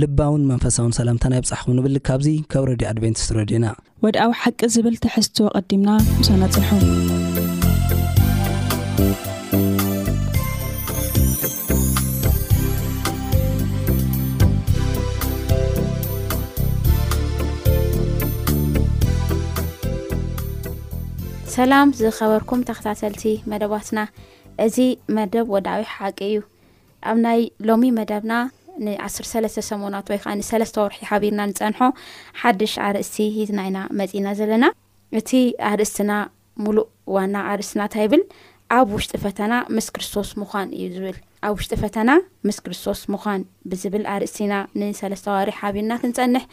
ልባውን መንፈሳውን ሰላምታና ይብጻሕኹም ንብል ካብዚ ካብ ረድዮ ኣድቨንቲስት ረድዮና ወድኣዊ ሓቂ ዝብል ትሕዝትዎ ቀዲምና ምሳና ጽንሑ ሰላም ዝኸበርኩም ተኸታተልቲ መደባትና እዚ መደብ ወድኣዊ ሓቂ እዩ ኣብ ናይ ሎሚ መደብና ንዓሰርተ ሰለስተ ሰሞናት ወይ ከኣ ንሰለስተ ወርሒ ሓቢርና ንጸንሖ ሓድሽ ኣርእስቲ ሂዝና ኢና መጺእና ዘለና። እቲ ኣርእስትና ምሉእ ዋና ኣርእስትና እንታይ ይብል? ኣብ ውሽጢ ፈተና ምስ ክርስቶስ ምዃን እዩ ዝብል። ኣብ ውሽጢ ፈተና ምስ ክርስቶስ ምዃን ብዝብል ኣርእስቲ ኢና ንሰለስተ ኣዋርሕ ሓቢርና ክንጸንሕ።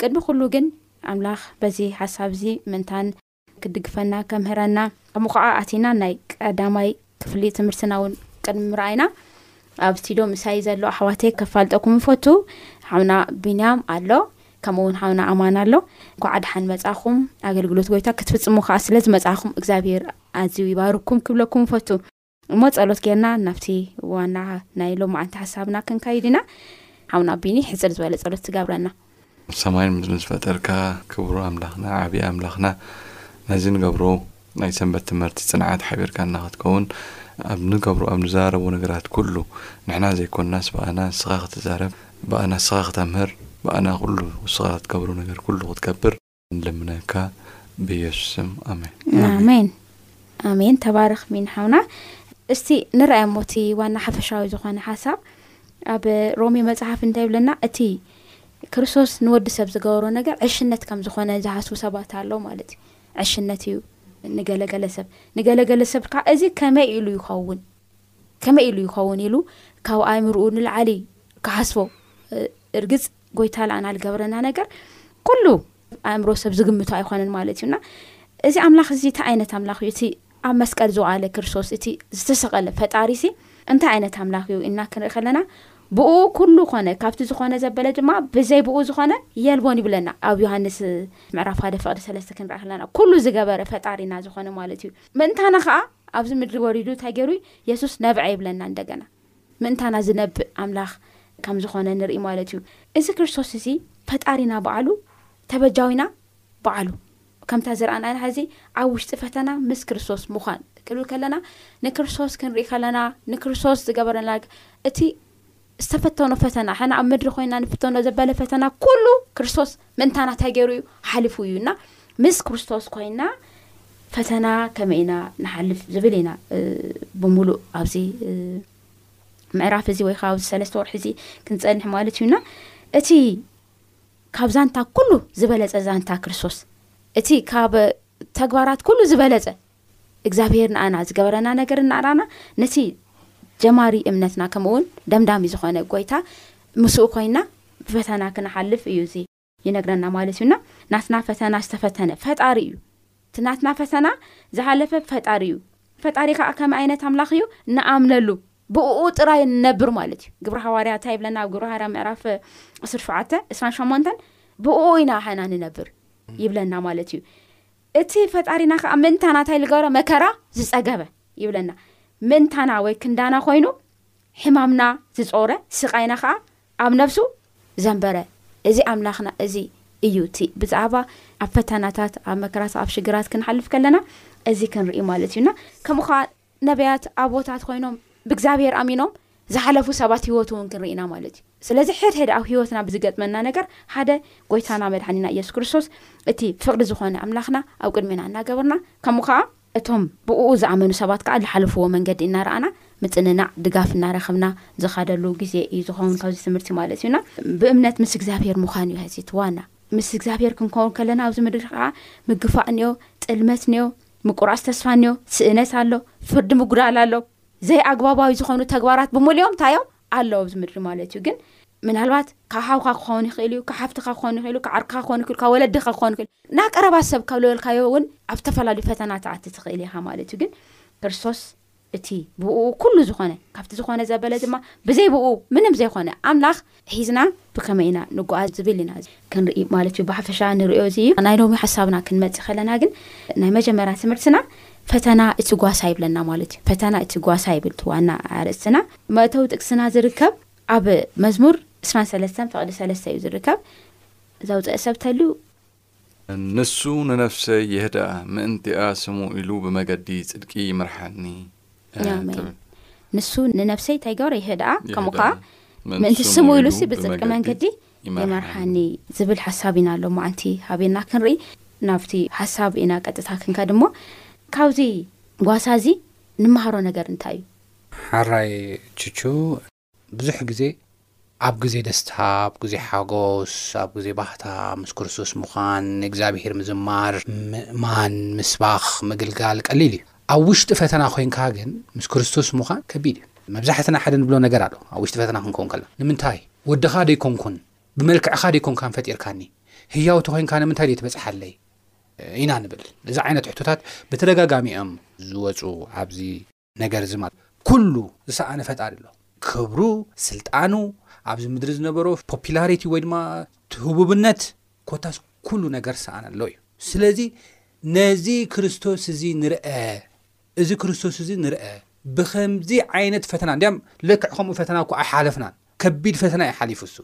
ቅድሚ ኩሉ ግን ኣምላኽ በዚ ሓሳብ እዚ ምእንታን ክድግፈና ከምህረና ከምኡ ከዓ ኣቲና ናይ ቀዳማይ ክፍሊ ትምህርትና እውን ቅድሚ ምርኣይና ኣብ ስቲዶ ምሳይ ዘሎ ኣሕዋተይ ከፋልጠኩም ይፈቱ ሓውና ቢንያም ኣሎ ከምኡ እውን ሓውና ኣማን ኣሎ እንኳዕ ድሓን መፃኹም ኣገልግሎት ጎይታ ክትፍፅሙ ከዓ ስለ ዝመፃኹም እግዚኣብሔር ኣዝዩ ይባርኩም ክብለኩም ፈቱ እሞ ጸሎት ጌርና ናብቲ ዋና ናይ ሎማዓንቲ ሓሳብና ክንካይድ ኢና ሓውና ቢኒ ሕጽር ዝበለ ጸሎት ትገብረና ሰማይን ምድርን ዝፈጠርካ ክብሩ ኣምላኽና ዓብዪ ኣምላኽና ናይዚ ንገብሮ ናይ ሰንበት ትምህርቲ ጽንዓት ሓቢርካ እናኸትከውን ኣብ ንገብሮ ኣብ ንዛረቦ ነገራት ኩሉ ንሕና ዘይኮንናስ ብኣና ንስኻ ክትዛረብ ብኣና ንስኻ ክተምህር ብኣና ኩሉ ንስኻ ክትገብሮ ነገር ኩሉ ክትገብር ልምነካ ብየሱስ ስም ኣሜን ኣሜን ኣሜን ተባረኽ ሚን ሓውና እስቲ ንርኣይ እሞ እቲ ዋና ሓፈሻዊ ዝኾነ ሓሳብ ኣብ ሮሜ መፅሓፍ እንታይ ይብለና እቲ ክርስቶስ ንወዲ ሰብ ዝገበሮ ነገር ዕሽነት ከም ዝኾነ ዝሃስቡ ሰባት ኣሎ ማለት እዩ ዕሽነት እዩ ንገለገለ ሰብ ንገለገለ ሰብ ከዓ እዚ ከመይ ኢሉ ይኸውን ከመይ ኢሉ ይኸውን ኢሉ ካብ ኣይምርኡ ንልዓሊ ክሓስቦ እርግፅ ጎይታ ላኣና ልገብረና ነገር ኩሉ ኣእምሮ ሰብ ዝግምቱ ኣይኮነን ማለት እዩ እና እዚ ኣምላኽ እዚ እንታይ ዓይነት ኣምላኽ እዩ እቲ ኣብ መስቀል ዝዋኣለ ክርስቶስ እቲ ዝተሰቐለ ፈጣሪ ሲ እንታይ ዓይነት ኣምላኽ እዩ እና ክንርኢ ከለና ብኡ ኩሉ ኮነ ካብቲ ዝኾነ ዘበለ ድማ ብዘይ ብኡ ዝኾነ የልቦን ይብለና ኣብ ዮሃንስ ምዕራፍ ሓደ ፍቅዲ ሰለስተ ክንረኣ ክለና ኩሉ ዝገበረ ፈጣሪና ዝኾነ ማለት እዩ ምእንታና ከዓ ኣብዚ ምድሪ ወሪዱ እንታይ ገይሩ የሱስ ነብዐ ይብለና እንደገና ምእንታና ዝነብእ ኣምላኽ ከም ዝኾነ ንርኢ ማለት እዩ። እዚ ክርስቶስ እዚ ፈጣሪና በዓሉ ተበጃዊና በዓሉ ከምታ ዝረኣናያ ሐዚ ኣብ ውሽጢ ፈተና ምስ ክርስቶስ ምዃን ክብል ከለና ንክርስቶስ ክንርኢ ከለና ንክርስቶስ ዝገበረና እቲ ዝተፈተኖ ፈተና ሕና ኣብ ምድሪ ኮይና ንፍተኖ ዘበለ ፈተና ኩሉ ክርስቶስ ምእንታና እንታይ ገይሩ እዩ ሓሊፉ እዩ እና ምስ ክርስቶስ ኮይና ፈተና ከመይ ኢና ንሓልፍ ዝብል ኢና ብምሉእ ኣብዚ ምዕራፍ እዚ ወይ ከዓ ኣብዚ ሰለስተ ወርሒ እዚ ክንፀንሕ ማለት እዩና እቲ ካብ ዛንታ ኩሉ ዝበለፀ ዛንታ ክርስቶስ እቲ ካብ ተግባራት ኩሉ ዝበለፀ እግዚኣብሄር ንኣና ዝገበረና ነገር እናራና ነቲ ጀማሪ እምነትና ከምኡውን ደምዳሚ ዝኾነ ጎይታ ምስኡ ኮይና ብፈተና ክንሓልፍ እዩ እዚ ይነግረና ማለት እዩና ናትና ፈተና ዝተፈተነ ፈጣሪ እዩ እቲ ናትና ፈተና ዝሓለፈ ፈጣሪ እዩ ፈጣሪ ከዓ ከመይ ዓይነት ኣምላኽ እዩ ንኣምነሉ ብእኡ ጥራይ ንነብር ማለት እዩ ግብሪ ሃዋርያ እንታይ ይብለና ኣብ ግብሪ ሃርያ ምዕራፍ ዕስር ሸውዓተ ዕስራን ሸሞንተን ብእኡ ኢና ሓና ንነብር ይብለና ማለት እዩ እቲ ፈጣሪና ከኣ ምእንታና ታይ ልገበረ መከራ ዝጸገበ ይብለና ምእንታና ወይ ክንዳና ኮይኑ ሕማምና ዝጾረ ስቃይና ከኣ ኣብ ነብሱ ዘንበረ እዚ ኣምላክና እዚ እዩ እቲ ብዛዕባ ኣብ ፈተናታት ኣብ መከራታ ኣብ ሽግራት ክንሓልፍ ከለና እዚ ክንርኢ ማለት እዩ እና ከምኡ ከኣ ነብያት ኣቦታት ኮይኖም ብእግዚኣብሔር ኣሚኖም ዝሓለፉ ሰባት ህይወት እውን ክንርኢ ኢና ማለት እዩ ስለዚ ሕድሕድ ኣብ ህይወትና ብዝገጥመና ነገር ሓደ ጎይታና መድሓኒና እየሱስ ክርስቶስ እቲ ፍቕሪ ዝኾነ ኣምላኽና ኣብ ቅድሜና እናገበርና ከምኡ ከዓ እቶም ብእኡ ዝኣመኑ ሰባት ከዓ ዝሓለፍዎ መንገዲ እናረኣና ምፅንናዕ ድጋፍ እናረኸብና ዝኻደሉ ግዜ እዩ ዝኸውን ካብዚ ትምህርቲ ማለት እዩና ብእምነት ምስ እግዚኣብሔር ምዃን እዩ ዚትዋና ምስ እግዚኣብሔር ክንከውን ከለና ኣብዚ ምድሪ ከዓ ምግፋእ እኒኦ ጥልመት እኒኦ ምቁራጽ ተስፋ እንዮ፣ ስእነት ኣሎ፣ ፍርዲ ምጉዳል ኣሎ፣ ዘይኣግባባዊ ዝኾኑ ተግባራት ብምልኦም ታይ እዮም ኣለዉ ኣብዚ ምድሪ ማለት እዩ ግን ምናልባት ካብ ሓውካ ክኸውን ይኽእል እዩ ካብ ሓፍትኻ ክኾን ይኽእሉ ካብ ዓርክኻ ክኾን ይኽእሉ ካብ ወለድኻ ክኾን ይኽእሉ ናቀረባ ሰብ ካብ ዝበልካዮ እውን ኣብ ዝተፈላለዩ ፈተና ትኣቲ ትኽእል ኢኻ ማለት እዩ ግን ክርስቶስ እቲ ብእኡ ኩሉ ዝኾነ፣ ካብቲ ዝኾነ ዘበለ ድማ ብዘይ ብእኡ ምንም ዘይኾነ ኣምላኽ ሒዝና ብከመይ ኢና ንጎዓዝ ዝብል ኢና ክንርኢ ማለት እዩ ብሓፈሻ ንርእዮ እዚ እዩ። ናይ ሎሚ ሓሳብና ክንመጽእ ከለና ግን ናይ መጀመርያ ትምህርትና ፈተና እቲ ጓሳ ይብለና ማለት እዩ። ፈተና እቲ ጓሳ ይብል እቲ ዋና ኣርእስትና። መእተዊ ጥቅስና ዝርከብ ኣብ መዝሙር ዕስራን ሰለስተን ፍቕዲ ሰለስተ እዩ ዝርከብ። ዘውጸእ ሰብ ተልዩ። ንሱ ንነፍሰይ የህድኣ፣ ምእንቲኣ ስሙ ኢሉ ብመገዲ ጽድቂ ይምርሓኒ ትብል። ንሱ ንነፍሰይ እንታይ ይገብረ ይህድኣ፣ ከምኡ ከ ምእንቲ ስሙ ኢሉ ሲ ብጽድቂ መንገዲ ይመርሓኒ ዝብል ሓሳብ ኢና ኣሎ ማዓንቲ ሃብና ክንርኢ ናብቲ ሓሳብ ኢና ቀጥታ ክንከ ድሞ ካብዚ ጓሳ እዚ ንመሃሮ ነገር እንታይ እዩ ሓራይ ቹቹ ብዙሕ ግዜ ኣብ ግዜ ደስታ፣ ኣብ ግዜ ሓጎስ፣ ኣብ ግዜ ባህታ ምስ ክርስቶስ ምዃን፣ ንእግዚኣብሄር ምዝማር፣ ምእማን፣ ምስባኽ፣ ምግልጋል ቀሊል እዩ። ኣብ ውሽጢ ፈተና ኮይንካ ግን ምስ ክርስቶስ ምዃን ከቢድ እዩ። መብዛሕትና ሓደ ንብሎ ነገር ኣሎ ኣብ ውሽጢ ፈተና ክንከውን ከለና። ንምንታይ? ወድኻ ደይኮንኩን? ብመልክዕካ ደይኮንካን ፈጢርካኒ? ህያው ተኾይንካ ንምንታይ ደይትበጽሓለይ? ኢና ንብል። እዚ ዓይነት ሕቶታት ብተደጋጋሚ እዮም ዝወጹ ኣብዚ። ነገር እዚ ማለት ኩሉ ዝሰኣነ ፈጣሪ ኣሎ ክብሩ ስልጣኑ ኣብዚ ምድሪ ዝነበሮ ፖፕላሪቲ ወይ ድማ ትህቡብነት ኮታስ ኩሉ ነገር ሰኣነ ኣሎ እዩ ስለዚ ነዚ ክርስቶስ እዚ ንርአ እዚ ክርስቶስ እዚ ንርአ ብከምዚ ዓይነት ፈተና እንዲም ልክዕ ከምኡ ፈተና እኳ ኣይሓለፍናን ከቢድ ፈተና ይሓሊፉ እሱ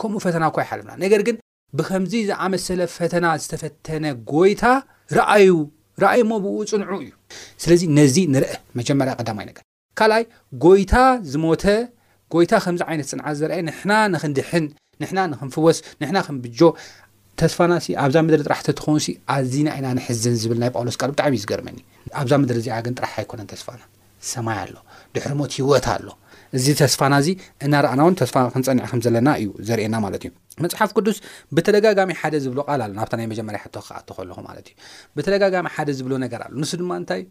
ከምኡ ፈተና እኳ ኣይሓለፍና ነገር ግን ብኸምዚ ዝኣመሰለ ፈተና ዝተፈተነ ጎይታ ርኣዩ ርኣዩ እሞ ብእኡ ጽንዑ እዩ። ስለዚ ነዚ ንርእ መጀመርያ ቀዳማይ ነገር። ካልኣይ ጎይታ ዝሞተ ጎይታ ከምዚ ዓይነት ጽንዓት ዘርኣየ ንሕና ንኽንድሕን ንሕና ንኽንፍወስ ንሕና ክንብጆ ተስፋናሲ ኣብዛ ምድሪ ጥራሕ ተትኾንሲ ኣዚና ኢና ንሕዝን ዝብል ናይ ጳውሎስ ቃል ብጣዕሚ እዩ ዝገርመኒ። ኣብዛ ምድሪ እዚኣ ግን ጥራሕ ኣይኮነን ተስፋና። ሰማይ ኣሎ፣ ድሕሪ ሞት ህይወት ኣሎ። እዚ ተስፋና እዚ እናረኣና እውን ተስፋ ክንጸንዕ ከም ዘለና እዩ ዘርእየና ማለት እዩ። መጽሓፍ ቅዱስ ብተደጋጋሚ ሓደ ዝብሎ ቃል ኣሎ፣ ናብታ ናይ መጀመርያ ሕቶ ክኣቱ ከለኹ ማለት እዩ። ብተደጋጋሚ ሓደ ዝብሎ ነገር ኣሎ፣ ንሱ ድማ እንታይ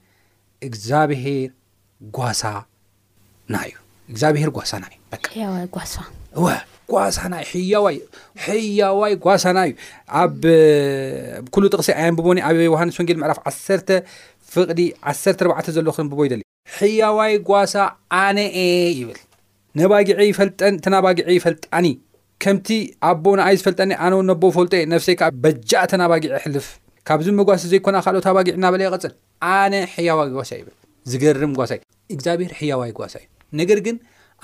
እግዚኣብሄር ጓሳና እዩ። እግዚኣብሄር ጓሳና እዩ በቃ ሕያዋይ ጓሳ እወ ጓሳና እዩ ሕያዋይ ሕያዋይ ጓሳና እዩ ኣብ ኩሉ ጥቕሲ ኣየንብቦኒ ኣብ ዮሃንስ ወንጌል ምዕራፍ ዓሰርተ ፍቕዲ ዓሰርተ ኣርባዕተ ዘሎ ክንብቦ ይደሊ ሕያዋይ ጓሳ ኣነ ኤ ይብል ነባጊዐ ይፈልጠን እቲ ናባጊዐ ይፈልጣኒ ከምቲ ኣቦ ንኣይ ዝፈልጠኒ ኣነ እውን ነቦ ፈልጦ እየ ነፍሰይ ከዓ በጃ እቲ ናባጊዐ ሕልፍ ካብዚ መጓሲ ዘይኮና ካልኦት ኣባጊዕ እናበለ ይቐፅል ኣነ ሕያዋይ ጓሳ ይብል ዝገርም ጓሳ እዩ እግዚኣብሄር ሕያዋይ ጓሳ እዩ ነገር ግን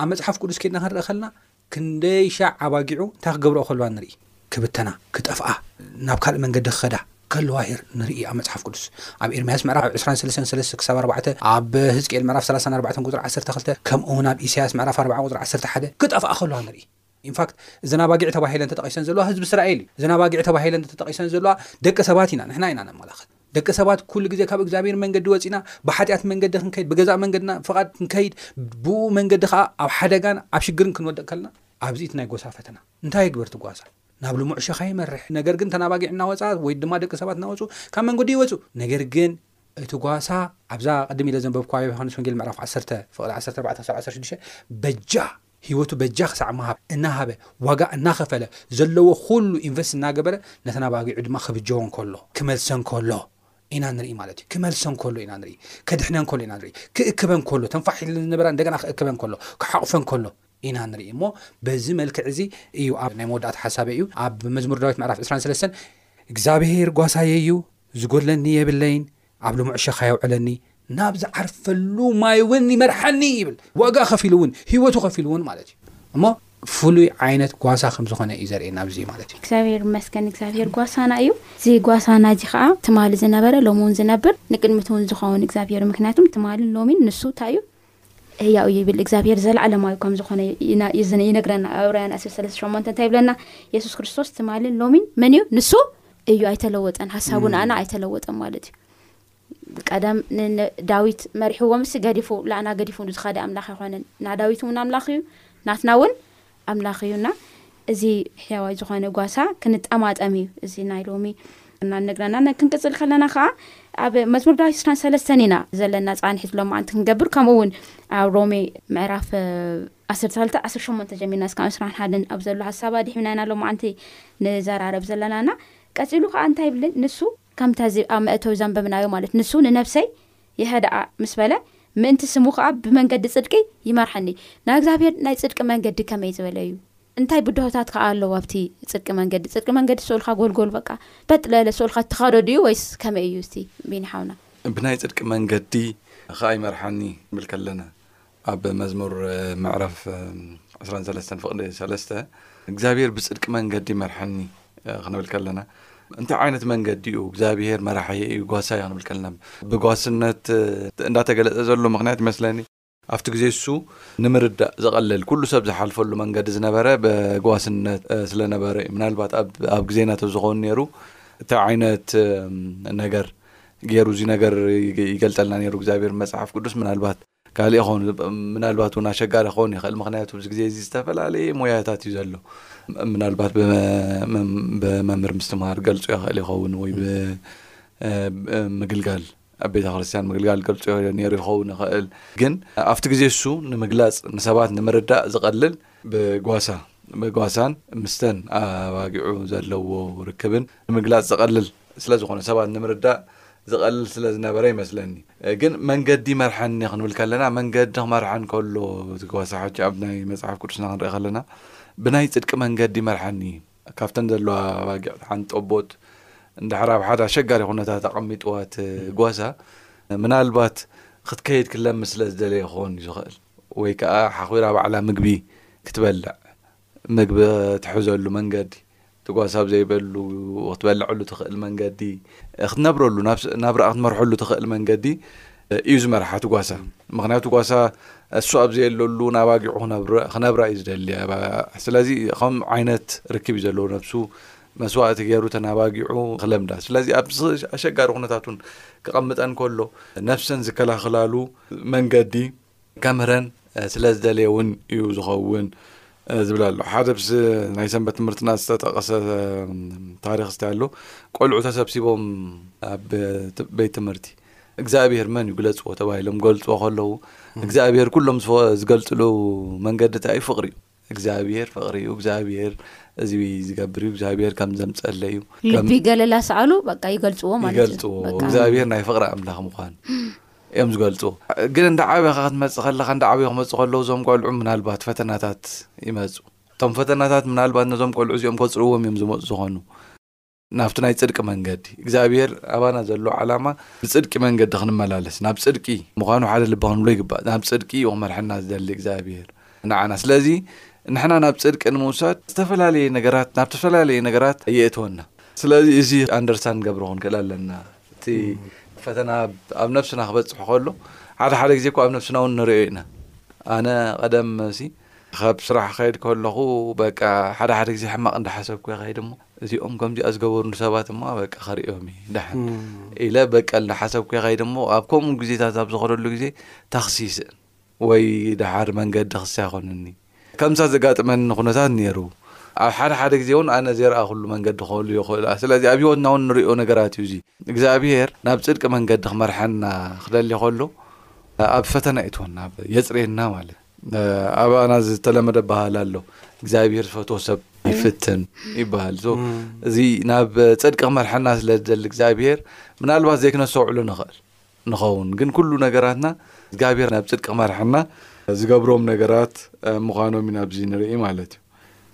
ኣብ መጽሓፍ ቅዱስ ኬድና ክንርኢ ከልና ክንደይ ሻዕ ኣባጊዑ እንታይ ክገብርኦ ከለዋ ንርኢ ክብተና ክጠፍኣ ናብ ካልእ መንገዲ ክኸዳ ከለዋ ሄር ንርኢ ኣብ መጽሓፍ ቅዱስ ኣብ ኤርምያስ ምዕራፍ 23 ክሳብ 4 ኣብ ህዝቅኤል ምዕራፍ 34 ቁፅሪ 12 ከምኡ እውን ኣብ ኢሳያስ ምዕራፍ 4 ቁፅሪ 11 ክጠፍኣ ከለዋ ንርኢ ኢንፋክት እዘን ኣባጊዕ ተባሂለን ተጠቒሰን ዘለዋ ህዝቢ እስራኤል እዩ። እዘን ኣባጊዕ ተባሂለን ተጠቒሰን ዘለዋ ደቂ ሰባት ኢና፣ ንሕና ኢና ነመላኽት። ደቂ ሰባት ኩሉ ግዜ ካብ እግዚኣብሔር መንገዲ ወጺእና ብሓጢኣት መንገዲ ክንከይድ ብገዛእ መንገድና ፍቓድ ክንከይድ ብኡ መንገዲ ከኣ ኣብ ሓደጋን ኣብ ሽግርን ክንወድቕ ከለና ኣብዚ እቲ ናይ ጎሳ ፈተና እንታይ ይግበር እቲ ጓሳ ናብ ልሙዕ ሸኻ ይመርሕ ነገር ግን ተን ኣባጊዕ እናወጽኣ ወይ ድማ ደቂ ሰባት እናወጹ ካብ መንገዲ ይወጹ ነገር ግን እቲ ጓሳ ኣብዛ ቅድም ኢለ ዘንበብኳ ዮሃንስ ወንጌል ምዕራፍ 10 ፍቕዲ 14 ክሳብ 16 በጃ ህይወቱ በጃ ክሳዕ ምሃብ እናሃበ ዋጋ እናኸፈለ ዘለዎ ኹሉ ኢንቨስት እናገበረ ነተን ኣባጊዑ ድማ ክብጀወን ከሎ ክመልሰን ከሎ ኢና ንርኢ ማለት እዩ ክመልሰን ከሎ ኢና ንርኢ ከድሕነን ከሎ ኢና ንርኢ ክእክበን ከሎ ተንፋሕ ኢለን ዝነበራ እንደገና ክእክበን ከሎ ክሓቑፈን ከሎ ኢና ንርኢ እሞ በዚ መልክዕ እዚ እዩ ኣብ ናይ መወዳእታ ሓሳበይ እዩ ኣብ መዝሙር ዳዊት ምዕራፍ 23 እግዚኣብሄር ጓሳየ እዩ ዝጎድለኒ የብለይን ኣብ ልሙዕ ሸኻ የውዕለኒ፣ ናብ ዝዓርፈሉ ማይ እውን ይመርሓኒ ይብል። ዋጋ ከፊሉ እውን፣ ህይወቱ ከፊሉ እውን ማለት እዩ። እሞ ፍሉይ ዓይነት ጓሳ ከም ዝኾነ እዩ ዘርእየና ኣብዚ ማለት እዩ። እግዚኣብሔር ይመስገን፣ እግዚኣብሔር ጓሳና እዩ። እዚ ጓሳና እዚ ከዓ ትማሊ ዝነበረ፣ ሎሚ እውን ዝነብር፣ ንቅድሚት እውን ዝኸውን እግዚኣብሔር እዩ። ምክንያቱም ትማልን ሎሚን ንሱ እንታይ እዩ? ህያው እዩ ይብል እግዚኣብሔር ዘለዓለማዊ ከም ዝኾነ ይነግረና ዕብራውያን 13 እንታይ ይብለና የሱስ ክርስቶስ ትማልን ሎሚን መን እዩ ንሱ እዩ ኣይተለወጠን ሓሳቡ ንኣና ኣይተለወጠን ማለት እዩ ቀደም ንዳዊት መሪሕዎ ምስ ገዲፉ ላዕና ገዲፉ ዝካደ ኣምላኽ ኣይኮነን ናዳዊት እውን ኣምላኽ እዩ ናትና እውን ኣምላኽ እዩ እና እዚ ሕያዋይ ዝኾነ ጓሳ ክንጠማጠም እዩ እዚ ናይ ሎሚ እና እነግረና ነ ክንቅጽል ከለና ከኣ ኣብ መዝሙር ዳዊት ስራን ሰለስተን ኢና ዘለና ጻንሒት ሎ መዓንቲ ክንገብር ከምኡ እውን ኣብ ሮሜ ምዕራፍ ዓሰርተ ሳልተ ዓስር ሸሞንተ ጀሚርና ስካብ ስራን ሓደን ኣብ ዘሎ ሃሳባ ድሕምና ኢና ሎ መዓንቲ ንዘራረብ ዘለና እና ቀጺሉ ከኣ እንታይ ይብልን ንሱ ከምታ እዚ ኣብ መእተዊ ዘንበብናዮ ማለት ንሱ ንነብሰይ የሀድኣ ምስ በለ ምእንቲ ስሙ ከኣ ብመንገዲ ጽድቂ ይመርሐኒ። ናይ እግዚኣብሔር ናይ ጽድቂ መንገዲ ከመይ ዝበለ እዩ? እንታይ ብድሆታት ከኣ ኣለዉ ኣብቲ ጽድቂ መንገዲ? ጽድቂ መንገዲ ሶልካ ጎልጎል በቃ በጥ ለለ ሶልካ ትኸዶ ድዩ ወይስ ከመይ እዩ እስቲ ቢኒ ሓውና? ብናይ ጽድቂ መንገዲ ከኣ ይመርሐኒ ክንብል ከለና ኣብ መዝሙር ምዕራፍ ዕስራን ሰለስተን ፍቕዲ ሰለስተ እግዚኣብሄር ብጽድቂ መንገዲ ይመርሐኒ ክንብል ከለና እንታይ ዓይነት መንገዲ እዩ እግዚኣብሄር መራሒ እዩ ጓሳ እዩ ክንብል ከለና ብጓስነት እንዳተገለጸ ዘሎ ምክንያት ይመስለኒ ኣብቲ ግዜ እሱ ንምርዳእ ዘቐለል ኩሉ ሰብ ዝሓልፈሉ መንገዲ ዝነበረ ብጓስነት ስለነበረ እዩ ምናልባት ኣብ ግዜና ተዝኸውን ነይሩ እቲ ዓይነት ነገር ገይሩ እዚ ነገር ይገልጸልና ነይሩ እግዚኣብሄር መጽሓፍ ቅዱስ ምናልባት ካልእ ክኸውን ምናልባት እውን ኣሸጋሪ ክኸውን ይኽእል ምክንያቱ ኣብዚ ግዜ እዚ ዝተፈላለየ ሞያታት እዩ ዘሎ ምናልባት ብመምህር ምስትምሃር ገልፁ ይኽእል ይኸውን ወይ ብምግልጋል ኣብ ቤተ ክርስትያን ምግልጋል ገልፁ ነይሩ ይኸውን ይኽእል ግን ኣብቲ ግዜ እሱ ንምግላፅ ንሰባት ንምርዳእ ዝቐልል ብጓሳ ብጓሳን ምስተን ኣባጊዑ ዘለዎ ርክብን ንምግላጽ ዝቐልል ስለ ዝኾነ፣ ሰባት ንምርዳእ ዝቐልል ስለ ዝነበረ ይመስለኒ። ግን መንገዲ መርሐኒ ክንብል ከለና፣ መንገዲ ክመርሐን ከሎ እቲ ጓሳ ሕጂ ኣብ ናይ መጽሓፍ ቅዱስና ክንርኢ ከለና ብናይ ጽድቂ መንገዲ ይመርሐኒ ካብተን ዘለዋ ኣባጊዕ ሓንቲ ጠቦት እንድሕር ኣብ ሓደ ኣሸጋሪ ኩነታት ኣቐሚጥዋ እቲ ጓሳ ምናልባት ክትከይድ ክለምስ ስለ ዝደለየ ክኸውን እዩ ዝኽእል ወይ ከዓ ሓኺራ ባዕላ ምግቢ ክትበልዕ ምግቢ ትሕዘሉ መንገዲ፣ ትጓስ ኣብ ዘይበሉ ክትበልዐሉ ትኽእል መንገዲ፣ ክትነብረሉ፣ ናብራኣ ክትመርሐሉ ትኽእል መንገዲ እዩ ዝመርሓ እቲ ጓሳ። ምኽንያቱ ጓሳ እሱ ኣብ ዘየለሉ ናብ ኣጊዑ ክነብራ እዩ ዝደሊ። ስለዚ ከም ዓይነት ርክብ እዩ ዘለዎ ነብሱ መስዋእቲ ገይሩ ተናባጊዑ ክለምዳ ስለዚ ኣብ ኣሸጋሪ ኩነታት ውን ክቐምጠን ከሎ ነፍሰን ዝከላኸላሉ መንገዲ ከምህረን ስለ ዝደለየ እውን እዩ ዝኸውን ዝብል ኣሎ ሓደ ብስ ናይ ሰንበት ትምህርትና ዝተጠቐሰ ታሪክ ዝታይ ኣሎ ቆልዑ ተሰብሲቦም ኣብ ቤት ትምህርቲ እግዚኣብሄር መን እዩ ግለፅዎ ተባሂሎም ገልፅዎ ከለዉ እግዚኣብሄር ኩሎም ዝገልፅሉ መንገዲ እንታይ እዩ ፍቕሪ እዩ እግዚኣብሔር ፍቅሪ እዩ እግዚኣብሔር እዚ ዝገብር እዩ እግዚኣብሔር ከም ዘምፀለ እዩ ልቢ ገለላ ሰኣሉ በቃ ይገልፅዎ ማለት እዩ ይገልፅዎ በቃ እግዚኣብሔር ናይ ፍቅሪ ኣምላኽ ምዃን እዮም ዝገልፁ ግን እንዳ ዓበኻ ክትመፅእ ከለኻ እንዳ ዓበዮ ክመፁ ከለዉ እዞም ቆልዑ ምናልባት ፈተናታት ይመፁ እቶም ፈተናታት ምናልባት ነዞም ቆልዑ እዚኦም ከፅርዎም እዮም ዝመፁ ዝኾኑ ናብቲ ናይ ጽድቂ መንገዲ፣ እግዚኣብሄር ኣባና ዘለዎ ዓላማ ብጽድቂ መንገዲ ክንመላለስ፣ ናብ ጽድቂ ምዃኑ ሓደ ልቢ ክንብሎ ይግባእ። ናብ ጽድቂ ኢዩ ክመርሐና ዝደሊ እግዚኣብሄር ንዓና። ስለዚ ንሕና ናብ ጽድቂ ንምውሳድ ዝተፈላለየ ነገራት ናብ ተፈላለየ ነገራት የእትወና። ስለዚ እዚ ኣንደርሳን ንገብሮ ክንክእል ኣለና። እቲ ፈተና ኣብ ነብስና ክበጽሕ ከሎ ሓደ ሓደ ግዜ እኮ ኣብ ነብስና እውን ንርእዮ ኢና። ኣነ ቀደም ሲ ካብ ስራሕ ክኸይድ ከለኹ በቃ ሓደ ሓደ ግዜ ሕማቕ እንዳሓሰብኩ እየ ክኸይድ እሞ እዚኦም ከምዚኣ ዝገበሩኒ ሰባት እማ በቃ ክርእዮም እየ ደሓን ኢለ በቀል እናሓሰብኩ ይኸይድ እሞ ኣብ ከምኡ ግዜታት ኣብ ዝኸደሉ ግዜ ታክሲ ይስእን ወይ ደሓር መንገዲ ክሳ ይኾነኒ ከምዛ ዘጋጥመኒ ኩነታት ነይሩ ኣብ ሓደ ሓደ ግዜ እውን ኣነ ዘይረኣኹሉ መንገዲ ክህሉ ይኽእሉ ስለዚ ኣብ ሂወትና እውን ንሪኦ ነገራት እዩ እዚ እግዚኣብሄር ናብ ፅድቂ መንገዲ ክመርሓና ክደሊ ከሎ ኣብ ፈተና የእትወና የፅርየና ማለት ኣባና ዝተለመደ ባህል ኣሎ እግዚኣብሄር ዝፈትዎ ሰብ ይፍትን ይበሃል እዚ ናብ ፅድቂ ክመርሐና ስለ ዝደሊ እግዚኣብሄር ምናልባት ዘይክነሰውዕሉ ንኽእል ንኸውን ግን ኩሉ ነገራትና እግዚኣብሄር ናብ ፅድቂ ክመርሐና ዝገብሮም ነገራት ምዃኖም ኢና ኣብዚ ንርኢ ማለት እዩ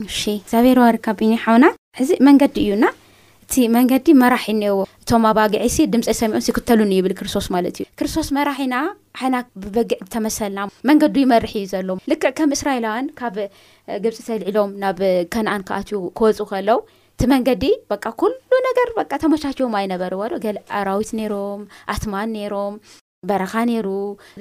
እሺ እግዚኣብሔር ይባርካ ቢኒ ሓውና እዚ መንገዲ እዩ እና እቲ መንገዲ መራሒ እኔዎ እቶም ኣባግዒሲ ድምፀይ ሰሚዖም ሲክተሉኒ ይብል ክርስቶስ ማለት እዩ ክርስቶስ መራሒና ሓና ብበግዕ ተመሰልና መንገዱ ይመርሒ እዩ ዘሎ ልክዕ ከም እስራኤላውያን ካብ ግብፂ ተልዒሎም ናብ ከነኣን ክኣትዩ ክወፁ ከለው እቲ መንገዲ በቃ ኩሉ ነገር በቃ ተመቻችዎም ኣይነበርዎዶ ገለ ኣራዊት ነይሮም ኣትማን ነይሮም በረኻ ነይሩ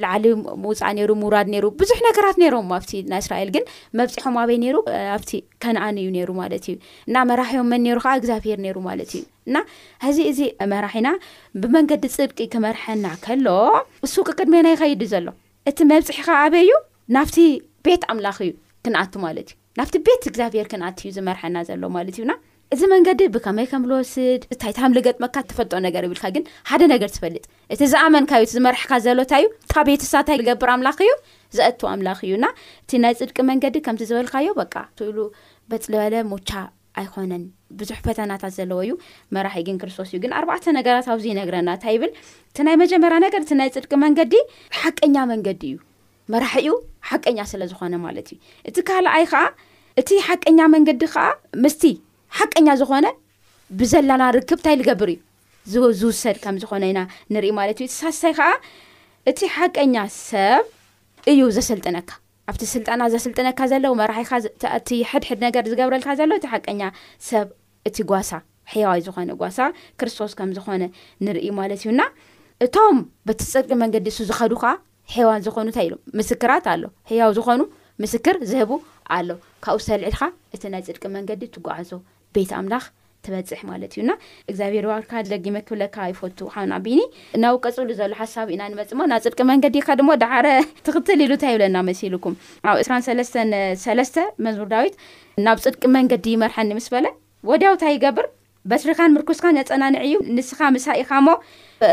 ላዕሊ ምውፃእ ነይሩ ምውራድ ነይሩ ብዙሕ ነገራት ነይሮም ኣብቲ ናይ እስራኤል ግን መብፅሖም ኣበይ ነይሩ ኣብቲ ከነኣን እዩ ነይሩ ማለት እዩ እና መራሒዮም መን ነይሩ ከዓ እግዚኣብሄር ነይሩ ማለት እዩ እና ሕዚ እዚ መራሒና ብመንገዲ ፅድቂ ክመርሐና ከሎ እሱ ቅቅድሜና ይኸይድ ዘሎ እቲ መብፅሒ ከዓ ኣበይ እዩ ናብቲ ቤት ኣምላኽ እዩ ክንኣቱ ማለት እዩ ናብቲ ቤት እግዚኣብሄር ክንኣት እዩ ዝመርሐና ዘሎ ማለት እዩና እዚ መንገዲ ብከመይ ከም ልወስድ፣ እታይ ታም ልገጥመካ ትፈልጦ ነገር ይብልካ ግን ሓደ ነገር ትፈልጥ እቲ ዝኣመንካዩ እቲ ዝመርሕካ ዘሎ እታይ እዩ ካቤትሳ እታይ ልገብር ኣምላክ እዩ ዘእቱ ኣምላክ እዩ እና እቲ ናይ ጽድቂ መንገዲ ከምቲ ዝበልካዮ በቃ ትእሉ በጽ ልበለ ሞቻ ኣይኮነን ብዙሕ ፈተናታት ዘለዎ እዩ መራሒ ግን ክርስቶስ እዩ ግን ኣርባዕተ ነገራት ኣብዚ ይነግረና እታይ ይብል እቲ ናይ መጀመርያ ነገር እቲ ናይ ጽድቂ መንገዲ ሓቀኛ መንገዲ እዩ መራሒኡ ሓቀኛ ስለ ዝኾነ ማለት እዩ። እቲ ካልኣይ ኸኣ እቲ ሓቀኛ መንገዲ ኸኣ ምስቲ ሓቀኛ ዝኾነ ብዘላና ርክብ እንታይ ልገብር እዩ ዝውሰድ ከም ዝኾነ ኢና ንርኢ ማለት እዩ። እቲ ሳሳይ ኸኣ እቲ ሓቀኛ ሰብ እዩ ዘሰልጥነካ ኣብቲ ስልጠና ዘስልጥነካ ዘለው መራሒኻ እቲ ሕድሕድ ነገር ዝገብረልካ ዘሎ እቲ ሓቀኛ ሰብ እቲ ጓሳ ሕያዋይ ዝኾነ ጓሳ ክርስቶስ ከም ዝኾነ ንርኢ ማለት እዩና እቶም በቲ ፅድቂ መንገዲ እሱ ዝኸዱ ኸዓ ሔዋን ዝኾኑ ታይ ኢሉ ምስክራት ኣሎ ሕያው ዝኾኑ ምስክር ዝህቡ ኣሎ ካብኡ ሰልዒልካ እቲ ናይ ፅድቂ መንገዲ ትጓዓዞ ቤት ኣምላኽ ትበፅሕ ማለት እዩ እና እግዚኣብሔር ይባርካ ደጊመ ክብለካ ይፈቱ ሓውና ቢኒ ናብኡ ቀፅሉ ዘሎ ሓሳብ ኢና ንመፅ እሞ ናፅድቂ መንገዲ ኢልካ ድሞ ዳሓረ ትኽትል ኢሉ ታይ ይብለና መሲልኩም ኣብ ዕስራን ሰለስተን ሰለስተ መዝሙር ዳዊት ናብ ፅድቂ መንገዲ ይመርሐኒ ምስ በለ ወዲያው ታይ ይገብር በትርኻን ምርኩስካን የጸናንዕ እዩ፣ ንስኻ ምሳይ ኢኻ እሞ።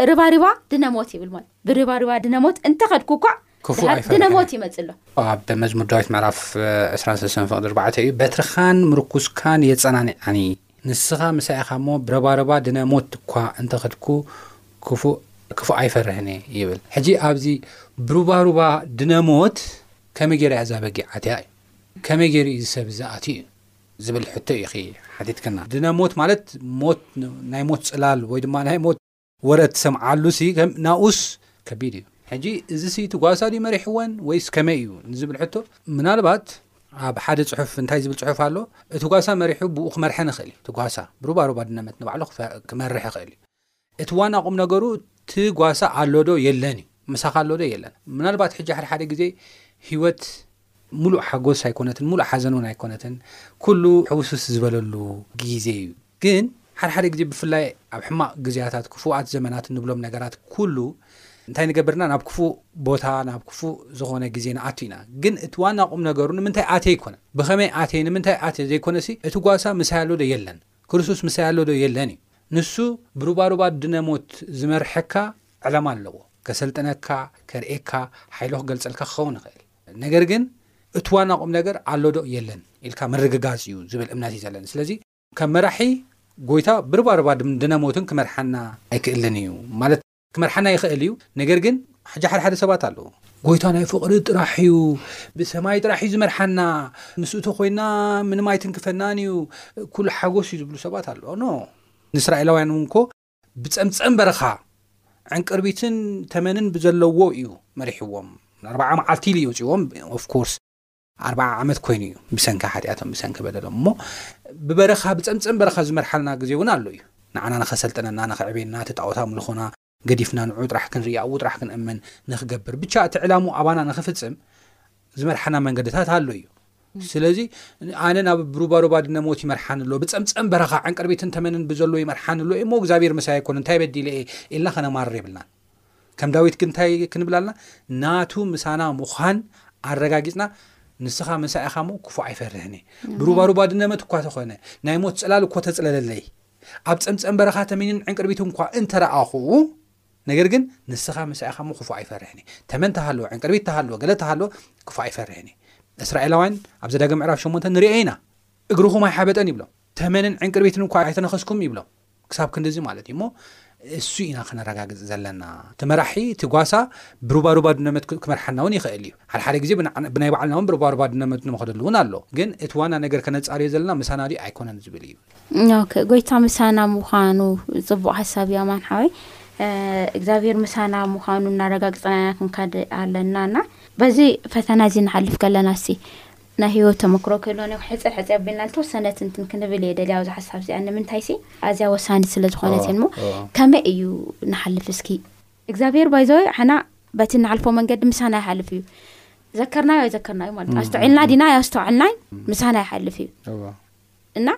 ርባሪባ ድነ ሞት ይብል ማለት ብርባሪባ ድነ ሞት እንተ ኸድኩ እኳ ክፉእ ደሓር ድነ ኣይፈርሕን። ሞት ይመጽእ ኣሎ። ኣብ መዝሙር ዳዊት ምዕራፍ ዕስራን ሰለስተን ፍቕዲ ኣርባዕተ እዩ፣ በትርኻን ምርኩስካን የጸናንዓኒ፣ ንስኻ ምሳይ ኢኻ እሞ፣ ብረባረባ ድነ ሞት እኳ እንተ ኸድኩ ክፉእ ክፉእ ኣይፈርሕን እየ ይብል። ሕጂ ኣብዚ ብሩባሩባ ድነ ሞት ከመይ ገይራ እያ እዛ በጊዕ ኣትያ እዩ፣ ከመይ ገይሩ እዩ እዚ ሰብ እዚ ኣትዩ እዩ። ዝብል ሕቶ ኢኺ ሓቲትክና። ድነ ሞት ማለት ሞት ናይ ሞት ጽላል ወይ ድማ ናይ ሞት ወረ እትሰምዓሉሲ ናኡስ ከቢድ እዩ። ሕጂ እዚሲ እቲ ጓሳ ድዩ መሪሕወን ወይስ ከመይ እዩ ንዝብል ሕቶ ምናልባት ኣብ ሓደ ጽሑፍ እንታይ ዝብል ጽሑፍ ኣሎ እቲ ጓሳ መሪሑ ብኡ ክመርሐን ይኽእል እዩ እቲ ጓሳ ብሩባሩባ ድነመት ንባዕሉ ክመርሕ ይኽእል እዩ። እቲ ዋና ቁም ነገሩ እቲ ጓሳ ኣሎዶ የለን እዩ ምሳኻ ኣሎዶ የለን ምናልባት ሕጂ ሓደ ሓደ ግዜ ህይወት ሙሉእ ሓጎስ ኣይኮነትን ሙሉእ ሓዘን እውን ኣይኮነትን ኩሉ ሕውስውስ ዝበለሉ ግዜ እዩ ግን ሓደ ሓደ ግዜ ብፍላይ ኣብ ሕማቕ ግዜያታት ክፉኣት ዘመናት እንብሎም ነገራት ኩሉ እንታይ ንገብርና ናብ ክፉእ ቦታ ናብ ክፉእ ዝኾነ ግዜ ንኣቱ ኢና ግን እቲ ዋና ቁም ነገሩ ንምንታይ ኣቴ ኣይኮነን ብኸመይ ኣቴ ንምንታይ ኣቴ ዘይኮነሲ እቲ ጓሳ ምሳይ ኣሎዶ የለን ክርስቶስ ምሳይ ኣሎ ዶ የለን እዩ ንሱ ብሩባሩባ ድነ ሞት ዝመርሐካ ዕላማ ኣለዎ ከሰልጥነካ ከርእየካ ሓይሉ ክገልጸልካ ክኸውን ይኽእል ነገር ግን እቲ ዋና ቁም ነገር ኣሎ ዶ የለን ኢልካ ምርግጋጽ እዩ ዝብል እምነት እዩ ዘለኒ ስለዚ ከም መራሒ ጎይታ ብርባርባ ድነ ሞትን ክመርሓና ኣይክእልን እዩ ማለት ክመርሓና ይኽእል እዩ ነገር ግን ሕጂ ሓደ ሓደ ሰባት ኣለዉ ጎይታ ናይ ፍቕሪ ጥራሕ እዩ ብሰማይ ጥራሕ እዩ ዝመርሓና ምስ እቶ ኮይና ምንም ኣይትንክፈናን እዩ ኩሉ ሓጎስ እዩ ዝብሉ ሰባት ኣለዎ ኖ ንእስራኤላውያን እውን ኮ ብፀምፀም በረኻ ዕንቅርቢትን ተመንን ብዘለዎ እዩ መሪሕዎም ንኣርባዓ መዓልቲ ኢሉ ይውፅዎም ኦፍኮርስ ኣርብዓ ዓመት ኮይኑ እዩ ብሰንኪ ሓጢኣቶም ብሰንኪ በደሎም እሞ ብበረኻ ብጸምጸም በረኻ ዝመርሓልና ግዜ እውን ኣሎ እዩ ንዓና ንኸሰልጥነና ንኸዕብየና እቲ ጣዖት ኣምልኾና ገዲፍና ንዑ ጥራሕ ክንርኢ ኣብኡ ጥራሕ ክንእመን ንኽገብር ብቻ እቲ ዕላሙ ኣባና ንኽፍጽም ዝመርሓና መንገድታት ኣሎ እዩ ስለዚ ኣነ ናብ ብሩባሩባ ድነሞት ይመርሓን ኣሎ ብጸምጸም በረኻ ዕንቅርቢትን ተመንን ብዘሎ ይመርሓን ኣሎ እሞ እግዚኣብሔር ምሳይ ኣይኮነ እንታይ በዲለ እየ ኢልና ከነማርር የብልናን ከም ዳዊት ግን እንታይ ክንብል ኣልና ናቱ ምሳና ምዃን ኣረጋጊጽና ንስኻ ምሳይ ኢኻ እሞ ክፉእ ኣይፈርህን እየ ብሩባሩባ ድነመት እኳ ተኾነ ናይ ሞት ጽላል እኮ ተጽለለለይ ኣብ ጸምጸም በረኻ ተሚንን ዕንቅርቢት እንኳ እንተረኣኹ ነገር ግን ንስኻ ምሳይ ኢኻ እሞ ክፉእ ኣይፈርህን እየ ተመን ተሃለወ ዕንቅርቢት ተሃለወ ገለ ተሃለወ ክፉእ ኣይፈርህን እየ እስራኤላውያን ኣብ ዘዳግም ምዕራፍ ሸሞንተ ንርኤ ኢና እግርኹም ኣይሓበጠን ይብሎም ተመንን ዕንቅርቢትን እኳ ኣይተነኸስኩም ይብሎም ክሳብ ክንድዚ ማለት እዩ እሞ እሱ ኢና ክነረጋግጽ ዘለና እቲ መራሒ እቲ ጓሳ ብሩባሩባ ድነመት ክመርሓና እውን ይኽእል እዩ ሓደሓደ ግዜ ብናይ ባዕልና እውን ብሩባሩባ ድነመት ንመኸደሉ እውን ኣሎ ግን እቲ ዋና ነገር ከነጻርዮ ዘለና ምሳና ድዩ ኣይኮነን ዝብል እዩ ኦኬ ጎይታ ምሳና ምዃኑ ጽቡቅ ሓሳብ እዩ ኣማን ሓወይ እግዚኣብሔር ምሳና ምዃኑ እናረጋግፅና ኢና ክንካድ ኣለና እና በዚ ፈተና እዚ ንሓልፍ ከለና ሲ ናይ ህይወት ተመክሮ ክህልወኒ እኮ ሕጽር ሕጽር ኣቢልና ዝተወሰነ ትንትን ክንብል እየ ደልያ ኣብዚ ሓሳብ እዚኣ ንምንታይሲ ኣዝያ ወሳኒት ስለ ዝኾነት እየን እሞ ከመይ እዩ ንሓልፍ እስኪ እግዚኣብሔር ባይዘወይ ሓና በቲ ንሓልፎ መንገዲ ምሳና ይሓልፍ እዩ ዘከርናዮ ኣይዘከርናዩ ማለት ኣስተውዒልና ዲና ኣይ ኣስተውዕልናይ ምሳና ይሓልፍ እዩ እና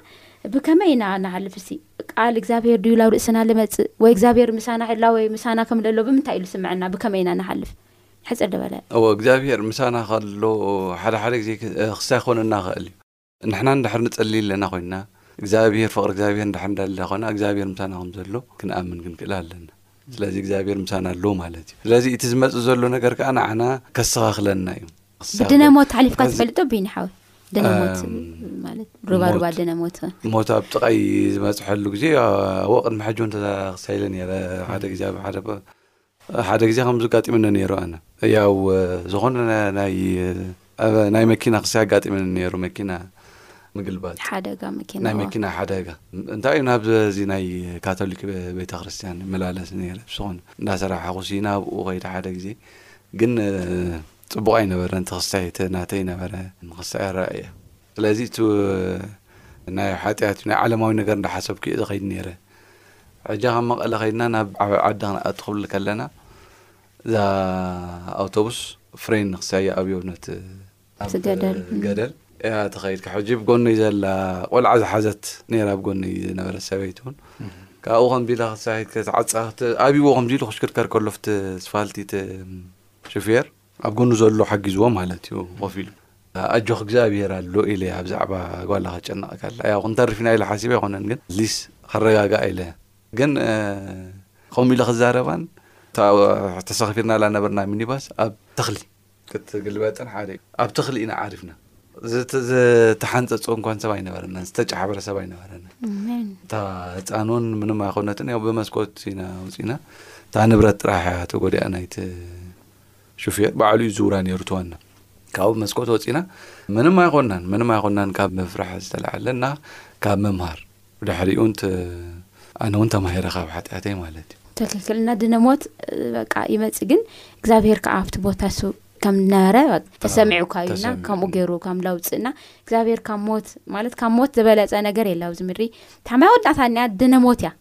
ብከመይ ኢና ንሃልፍ እሲ ቃል እግዚኣብሄር ድዩ ላብ ርእስና ልመጽእ ወይ እግዚኣብሄር ምሳና ህላወ ወይ ምሳና ከም ለሎ ብምንታይ እዩ ልስመዐና ብከመይ ኢና ንሃልፍ ሕጽር ልበለ። እወ እግዚኣብሄር ምሳና ከሎ ሓደ ሓደ ግዜ ክሳይ ክኮነና ይክእል እዩ ንሕና እንድሕር ንጸሊ ኣለና ኮይና እግዚኣብሄር ፍቅሪ እግዚኣብሄር እንድሕር እንዳለ ኮና እግዚኣብሄር ምሳና ከም ዘሎ ክንኣምን ክንክእል ኣለና ስለዚ እግዚኣብሄር ምሳና ኣሎ ማለት እዩ ስለዚ እቲ ዝመጽእ ዘሎ ነገር ከኣ ንዓና ከስተካክለና እዩ ብድነ ሞት ሓሊፍካ ትፈልጦ ቢኒ ሓወይ ድነ ሞት ማለት ሩባ ሩባ ድነ ሞት ሞት ኣብ ጥቃይ ዝመፅሐሉ ግዜ ኣዎ ቅድሚ ሕጂ እውን ተዛክሳይለ ነረ ሓደ ግዜ ኣብ ሓደ ሓደ ግዜ ከም ዝጋጢመኒ ነይሩ ኣነ ያው ዝኾነ ናይ ኣብ ናይ መኪና ክሲ ኣጋጢመኒ ነይሩ መኪና ምግልባጥ ሓደጋ መኪና ናይ መኪና ሓደጋ እንታይ እዩ ናብዚ ናይ ካቶሊክ ቤተ ክርስትያን መላለስ ነይረ ዝኾነ እንዳሰራሕኹ ሲና ኣብኡ ከይደ ሓደ ግዜ ግን ጽቡቕ ኣይነበረን እቲ ክስታይ እቲ ናተይ ነበረ ንክስታይ ኣረኣእያ ስለዚ እቲ ናይ ሓጥያት ናይ ዓለማዊ ነገር እንዳሓሰብኩ እየ ዝኸይድ ነይረ ሕጂ ካብ መቐለ ከይድና ናብ ዓበብ ዓዲ ክንኣቱ ክብል ከለና እዛ ኣውቶቡስ ፍሬን ንክስታይ ኣብዮ ነት ኣብ ገደል እያ ተኸይድ ሕጂ ብጎነይ ዘላ ቆልዓ ዝሓዘት ነራ ብጎነይ ዝነበረ ሰበይት እውን ካብኡ ከምዚ ኢላ ክትሳይት ክትዓፃ ኣብዎ ከምዚ ኢሉ ክሽክርከር ከሎ ፍቲ ስፋልቲ ሹፌር ኣብ ጎኑ ዘሎ ሓጊዝዎ ማለት እዩ ኮፍ ኢሉ ኣጆኽ እግዚኣብሄር ኣሎ ኢለ ኣብዛዕባ ጓላ ክጨነቕ ከላ ያው ክንተርፍ ኢና ኢለ ሓሲበ ኣይኮነን ግን ሊስ ከረጋግኣ ኢለ ግን ከምኡ ኢለ ክዛረባን ተሰኺፊርናላ ነበርና ሚኒባስ ኣብ ተኽሊ ክትግልበጥን ሓደ እዩ ኣብ ተኽሊ ኢና ዓሪፍና ዝተሓንፀፁ እንኳን ሰብ ኣይነበረና ዝተጫሓበረ ሰብ ኣይነበረና እታ ህፃን እውን ምንም ኣይኮነትን ያው ብመስኮት ኢና ውፅኢና እታ ንብረት ጥራሕ እያ ተጎዲኣ ናይቲ ሹፌር ባዕሉ እዩ ዝውራ ነይሩ ተዋና ካብኡ መስኮት ወፂና ምንም ኣይኮናን ምንም ኣይኮናን ካብ ምፍራሕ ዝተላዓለ እና ካብ ምምሃር ብድሕሪኡ እንተ ኣነ ውን ተማሂረ ካብ ሓጢኣተይ ማለት እዩ። ትክክል እና ድነ ሞት በቃ ይመጽእ ግን እግዚኣብሄር ከዓ ኣብቲ ቦታ እሱ ከም ዝነበረ ተሰሚዑካ እዩ እና ከምኡ ገይሩ ከም ለውፅእ እና እግዚኣብሄር ካብ ሞት ማለት ካብ ሞት ዝበለፀ ነገር የለ ኣብዚ ምድሪ እታ መወዳእታ እኒኣ ድነ ሞት እያ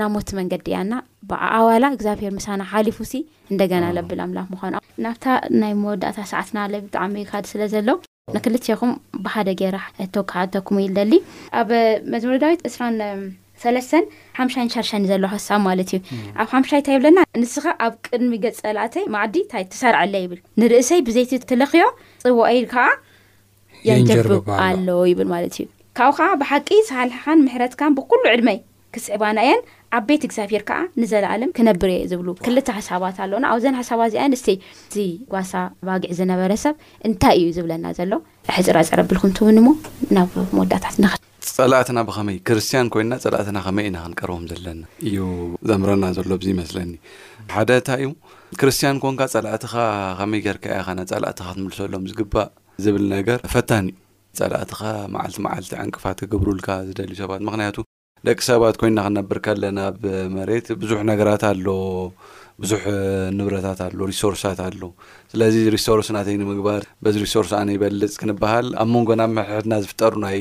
ናብ ሞት መንገዲ እያ እና ብኣዋላ እግዚኣብሄር ምሳና ሓሊፉ ሲ እንደገና ለብል ኣምላኽ ምዃኑ ናብታ ናይ መወዳእታ ሰዓትና ለብ ብጣዕሚ ካድ ስለ ዘሎ ንክልቴኹም ብሓደ ገይረ ሕቶ ክሓተኩም እዩ ልደሊ። ኣብ መዝሙረ ዳዊት ዕስራን ሰለስተን ሓምሻይን ሻድሻይን ዘሎ ሓሳብ ማለት እዩ። ኣብ ሓምሻይ እንታይ ይብለና? ንስኻ ኣብ ቅድሚ ገጽ ጸላእተይ ማዕዲ እንታይ ትሰርዐለይ ይብል። ንርእሰይ ብዘይቲ ትለኽዮ፣ ጽዋኣይ ከኣ የንጀብብ ኣሎ ይብል ማለት እዩ። ካብኡ ከኣ ብሓቂ ሳልሕኻን ምሕረትካን ብኩሉ ዕድመይ ክስዕባና እየን ኣብ ቤት እግዚኣብሄር ከኣ ንዘለኣለም ክነብር እየ ዝብሉ ክልተ ሓሳባት ኣሎና ኣብዘን ሓሳባት እዚኣን እስቲ እዚ ጓሳ ኣባጊዕ ዝነበረ ሰብ እንታይ እዩ ዝብለና ዘሎ ሕጽረጽር ኣብልኩም ትውን እሞ ናብ መወዳእታ ንኸድ። ጸላእትና ብኸመይ ክርስትያን ኮይንና ጸላእትና ከመይ ኢና ክንቀርቦም ዘለና እዩ ዘምረና ዘሎ ኣብዚ ይመስለኒ ሓደ እንታይ እዩ ክርስትያን ኮንካ ጸላእትኻ ከመይ ጌርካ ኢኻ ነጸላእትኻ ትምልሰሎም ዝግባእ ዝብል ነገር ፈታኒ እዩ ጸላእትኻ መዓልቲ መዓልቲ ዕንቅፋት ክገብሩልካ ዝደልዩ ሰባት ምኽንያቱ ደቂ ሰባት ኮይንና ክንነብር ከለና ኣብ መሬት ብዙሕ ነገራት ኣሎ ብዙሕ ንብረታት ኣሎ ሪሶርሳት ኣሎ ስለዚ ሪሶርስ ናተይ ንምግባር በዚ ሪሶርስ ኣነ ይበልጽ ክንበሃል ኣብ መንጎና ኣብ ሕድሕድና ዝፍጠሩ ናይ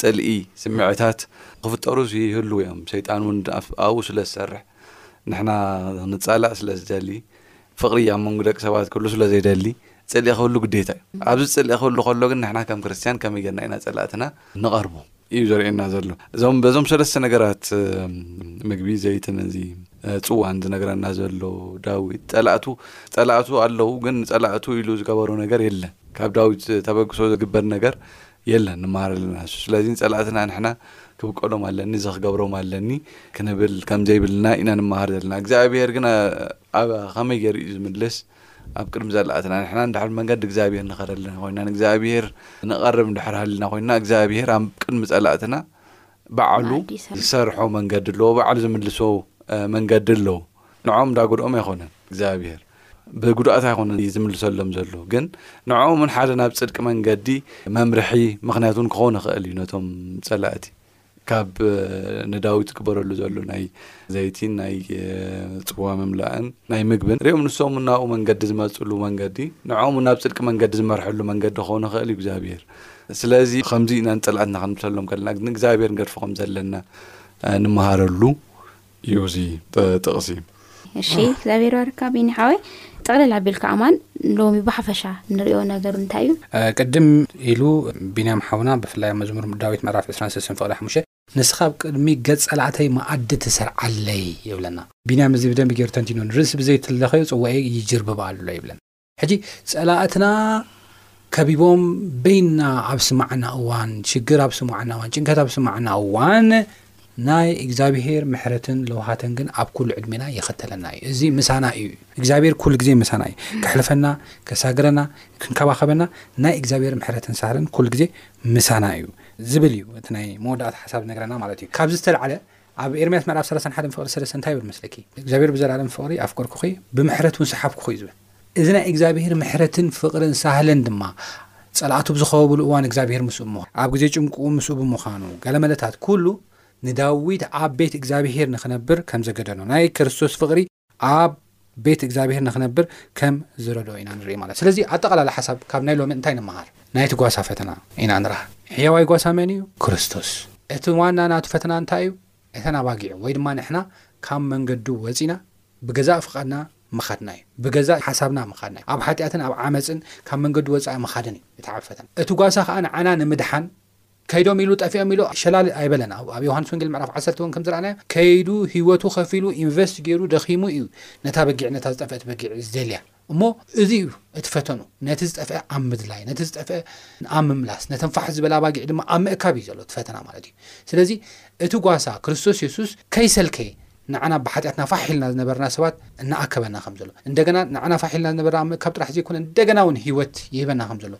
ጽልኢ ስምዒታት ክፍጠሩ ይህልው እዮም ሰይጣን እውን ኣብኡ ስለ ዝሰርሕ ንሕና ንጻላእ ስለ ዝደሊ ፍቕሪ ኣብ መንጎ ደቂ ሰባት ክህሉ ስለ ዘይደሊ፣ ጽልኢ ክህሉ ግዴታ እዩ። ኣብዚ ጽልኢ ክህሉ ከሎ ግን ንሕና ከም ክርስትያን ከመይ ጌርና ኢና ጸላእትና ንቐርቡ? እዩ ዘርእየና ዘሎ። እዞም በዞም ሰለስተ ነገራት ምግቢ፣ ዘይትን እዚ ጽዋን ዝነግረና ዘሎ ዳዊት ጸላእቱ ጸላእቱ ኣለዉ፣ ግን ንጸላእቱ ኢሉ ዝገበሮ ነገር የለን። ካብ ዳዊት ተበግሶ ዝግበር ነገር የለን ንመሃር ኣለና ንሱ። ስለዚ ንጸላእትና ንሕና ክብቀሎም ኣለኒ፣ እዚ ክገብሮም ኣለኒ ክንብል ከም ዘይብልና ኢና ንመሃር ዘለና። እግዚኣብሄር ግን ኣበ ከመይ ገሩ እዩ ዝምልስ ኣብ ቅድሚ ዘለኣትና ንሕና እንድሕር መንገዲ እግዚኣብሔር ንኸደልን ኮይና ንእግዚኣብሔር ንቐርብ እንድሕር ሃሊና ኮይና እግዚኣብሔር ኣብ ቅድሚ ጸላእትና ባዕሉ ዝሰርሖ መንገዲ ኣለዎ ባዕሉ ዝምልሶ መንገዲ ኣለዉ ንዕኦም እንዳጎድኦም ኣይኮነን እግዚኣብሔር ብጉድኣት ኣይኮነ ዝምልሰሎም ዘሎ ግን ንዕኦም ን ሓደ ናብ ፅድቂ መንገዲ መምርሒ ምክንያት እውን ክኸውን ይኽእል እዩ ነቶም ፀላእቲ ካብ ንዳዊት ዝግበረሉ ዘሎ ናይ ዘይቲን ናይ ጽዋ ምምላእን ናይ ምግብን ሪኦም ንሶም ናብኡ መንገዲ ዝመጽሉ መንገዲ ንዖም ናብ ጽድቂ መንገዲ ዝመርሐሉ መንገዲ ክኸውን ይኽእል እዩ እግዚኣብሔር ስለዚ ከምዚ ኢና ንጸላእትና ክንምሰሎም ከለና ንእግዚኣብሔር ንገድፎ ከም ዘለና ንምሃረሉ እዩ እዚ ጥቕሲ። እሺ እግዚኣብሔር ይባርካ ቢኒ ሓወይ ጥቕልል ኣቢልካ ኣማን ሎሚ ብሓፈሻ ንሪኦ ነገር እንታይ እዩ? ቅድም ኢሉ ቢንያም ሓውና ብፍላይ ኣብ መዝሙር ዳዊት ምዕራፍ 20 ስስን ፍቕዲ ሓሙሽተ ንስኻ ኣብ ቅድሚ ገጽ ጸላእተይ መኣዲ ትሰርዓለይ ይብለና። ቢንያም እዚ ብደንቢ ገይሩ ተንቲኑ ርእሲ ብዘይትለኸዮ ጽዋኤ ይጅርብብ ኣሎ ይብለና። ሕጂ ጸላእትና ከቢቦም በይንና ኣብ ስማዕና እዋን ሽግር ኣብ ስማዕና እዋን ጭንከት ኣብ ስማዕና እዋን ናይ እግዚኣብሄር ምሕረትን ለውሃትን ግን ኣብ ኩሉ ዕድሜና ይኸተለና እዩ እዚ ምሳና እዩ እግዚኣብሄር ኩሉ ግዜ ምሳና እዩ ክሕልፈና ከሳግረና ክንከባኸበና ናይ እግዚኣብሄር ምሕረትን ሳህርን ኩሉ ግዜ ምሳና እዩ ዝብል እዩ እቲ ናይ መወዳእታ ሓሳብ ዝነገረና ማለት እዩ ካብዚ ዝተላዕለ ኣብ ኤርምያስ ምዕራፍ ሰላሳን ሓደን ፍቕሪ ሰለስተ እንታይ ይብል መስለኪ? እግዚኣብሄር ብዘለኣለም ፍቕሪ ኣፍቀርኩኺ፣ ብምሕረት እውን ሰሓብኩኺ እዩ ዝብል። እዚ ናይ እግዚኣብሄር ምሕረትን ፍቕርን ሳህልን ድማ ጸላእቱ ብዝኸበብሉ እዋን እግዚኣብሄር ምስኡ ምዃኑ፣ ኣብ ግዜ ጭንቁ ምስኡ ብምዃኑ፣ ገለመለታት ኩሉ ንዳዊት ኣብ ቤት እግዚኣብሄር ንኽነብር ከም ዘገደኖ ናይ ክርስቶስ ፍቕሪ፣ ኣብ ቤት እግዚኣብሄር ንክነብር ከም ዝረድኦ ኢና ንርኢ ማለት ስለዚ ኣጠቓላላ ሓሳብ ካብ ናይ ሎሚ እንታይ ንመሃር ናይቲ ጓሳ ፈተና ኢና ንረኣ ሕያዋይ ጓሳ መን እዩ ክርስቶስ እቲ ዋና ናቱ ፈተና እንታይ እዩ እተን ኣባጊዑ ወይ ድማ ንሕና ካብ መንገዱ ወፂና ብገዛእ ፍቓድና ምኻድና እዩ ብገዛእ ሓሳብና ምኻድና እዩ ኣብ ሓጢኣትን ኣብ ዓመፅን ካብ መንገዱ ወፃኢ ምኻድን እዩ እቲ ዓብ ፈተና እቲ ጓሳ ከዓ ንዓና ንምድሓን ከይዶም ኢሉ ጠፊኦም ኢሉ ሸላል ኣይበለን ኣብ ኣብ ዮሃንስ ወንጌል ምዕራፍ ዓሰርተ ውን ከምዝረኣናዮ ከይዱ ሂወቱ ከፊሉ ኢንቨስት ጌሩ ደኺሙ እዩ ነታ በጊዕ ነታ ዝጠፍአት በጊዕ ዝደልያ እሞ እዚ እዩ እቲ ፈተኑ ነቲ ዝጠፍአ ኣብ ምድላይ ነቲ ዝጠፍአ ኣብ ምምላስ ነተን ፋሕ ዝበላ ኣባጊዕ ድማ ኣብ ምእካብ እዩ ዘሎ እቲ ፈተና ማለት እዩ ስለዚ እቲ ጓሳ ክርስቶስ የሱስ ከይሰልከየ ንዓና ብሓጢኣትና ፋሕ ኢልና ዝነበርና ሰባት እናኣከበና ከም ዘሎ እንደገና ንዓና ፋሕ ኢልና ዝነበርና ኣብ ምእካብ ጥራሕ ዘይኮነ እንደገና እውን ሂወት ይህበና ከም ዘሎ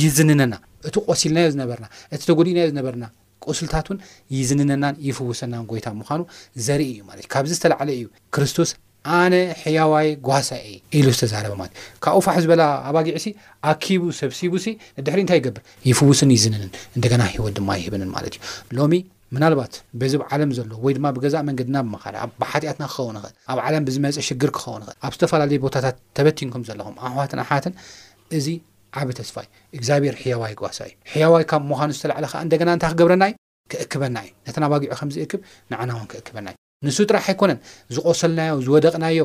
ይዝንነና እቲ ቆሲልናዮ ዝነበርና እቲ ተጎዲእናዮ ዝነበርና ቁስልታት ውን ይዝንነናን ይፍውሰናን ጎይታ ምዃኑ ዘርኢ እዩ ማለት እዩ ካብዚ ዝተላዕለ እዩ ክርስቶስ ኣነ ሕያዋይ ጓሳ እየ ኢሉ ዝተዛረበ ማለት እዩ ካብኡ ፋሕ ዝበላ ኣባጊዕሲ ኣኪቡ ሰብሲቡሲ ንድሕሪ እንታይ ይገብር ይፍውስን ይዝንንን እንደገና ህይወት ድማ ይህብንን ማለት እዩ ሎሚ ምናልባት በዚ ብ ዓለም ዘሎ ወይ ድማ ብገዛእ መንገድና ብምኻድ ኣብ ሓጢኣትና ክኸውን ይኽእል ኣብ ዓለም ብዝመፅእ ሽግር ክኸውን ይኽእል ኣብ ዝተፈላለዩ ቦታታት ተበቲንኩም ዘለኹም ኣሕዋትን ኣሓትን እዚ ዓቢ ተስፋይ እግዚኣብሔር ሕያዋይ ጓሳ እዩ። ሕያዋይ ካብ ምዃኑ ዝተላዕለ ከኣ እንደገና እንታይ ክገብረና እዩ? ክእክበና እዩ። ነተን ኣባጊዑ ከም ዝእክብ ንዓና እውን ክእክበና እዩ። ንሱ ጥራሕ ኣይኮነን፣ ዝቖሰልናዮ፣ ዝወደቕናዮ፣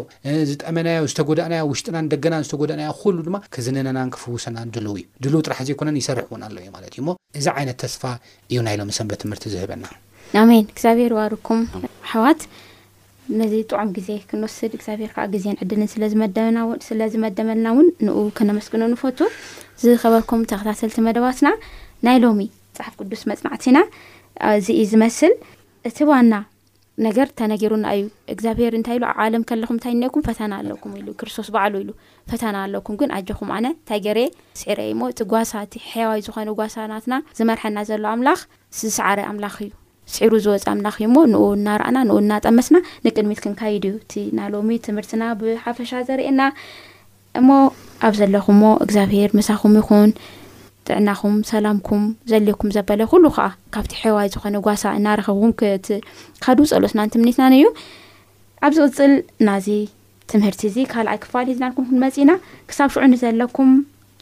ዝጠመናዮ፣ ዝተጎዳእናዮ፣ ውሽጥናን ደገናን ዝተጎዳእናዮ ኩሉ ድማ ክዝንነናን ክፍውሰናን ድሉው እዩ። ድሉው ጥራሕ ዘይኮነን ይሰርሕ እውን ኣሎ እዩ ማለት እዩ እሞ እዚ ዓይነት ተስፋ እዩ ናይ ሎሚ ሰንበት ትምህርቲ ዝህበና። ኣሜን እግዚኣብሔር ይባርኩም ኣሕዋት። ነዚ ጥዑም ግዜ ክንወስድ እግዚኣብሔር ከኣ ግዜን ዕድልን ስለዝመደበልና እውን ንኡ ከነመስግኖ ንፈቱ። ዝኸበርኩም ተኸታተልቲ መደባትና ናይ ሎሚ መጽሓፍ ቅዱስ መጽናዕቲና እዚ እዩ ዝመስል። እቲ ዋና ነገር ተነጊሩና እዩ። እግዚኣብሔር እንታይ ኢሉ ኣብ ዓለም ከለኹም እንታይ እኒኦኩም ፈተና ኣለኩም ኢሉ ክርስቶስ ባዕሉ ኢሉ ፈተና ኣለኩም ግን ኣጀኹም ኣነ እንታይ ገሬ ስዒረ እሞ እቲ ጓሳ እቲ ሕያዋይ ዝኾነ ጓሳ ናትና ዝመርሐና ዘሎ ኣምላኽ ዝሰዓረ ኣምላኽ እዩ። ስዒሩ ዝወጸ ኣምላኽ እዩ እሞ ንኡ እናረኣና ንኡ እናጠመስና ንቅድሚት ክንካይድ እዩ እቲ ናሎሚ ትምህርትና ብሓፈሻ ዘርእየና እሞ ኣብ ዘለኹሞ እግዚኣብሄር ምሳኹም ይኹን ጥዕናኹም ሰላምኩም ዘልየኩም ዘበለ ኩሉ ከኣ ካብቲ ሕዋይ ዝኾነ ጓሳ እናረኸብኩም ክትካዱ ጸሎትናን ትምኒትናን እዩ ኣብ ዝቕጽል ናዚ ትምህርቲ እዚ ካልኣይ ክፋል ሂዝናልኩም ክንመጺና ክሳብ ሽዑ ንዘለኩም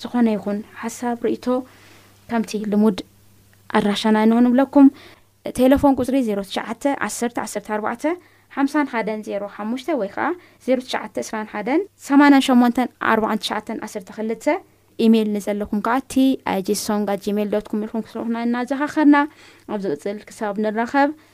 ዝኾነ ይኹን ሓሳብ ርእቶ ከምቲ ልሙድ ኣድራሻና እንሆ ንብለኩም ቴለፎን ቁጽሪ ዜሮ ትሽዓተ ዓሰርተ ዓሰርተ ኣርባዕተ ሓምሳን ሓደን ዜሮ ሓሙሽተ ወይ ከኣ ዜሮ ትሽዓተ ዕስራን ሓደን ሰማንያን ሸሞንተን ኣርብዓን ትሽዓተን ዓሰርተ ክልተ ኢሜል ንዘለኩም ከኣ TIGsong@gmail.com ኢልኩም ክትልእኹልና እናዘኻኸርና ኣብ ዝቕጽል ክሳብ ንራኸብ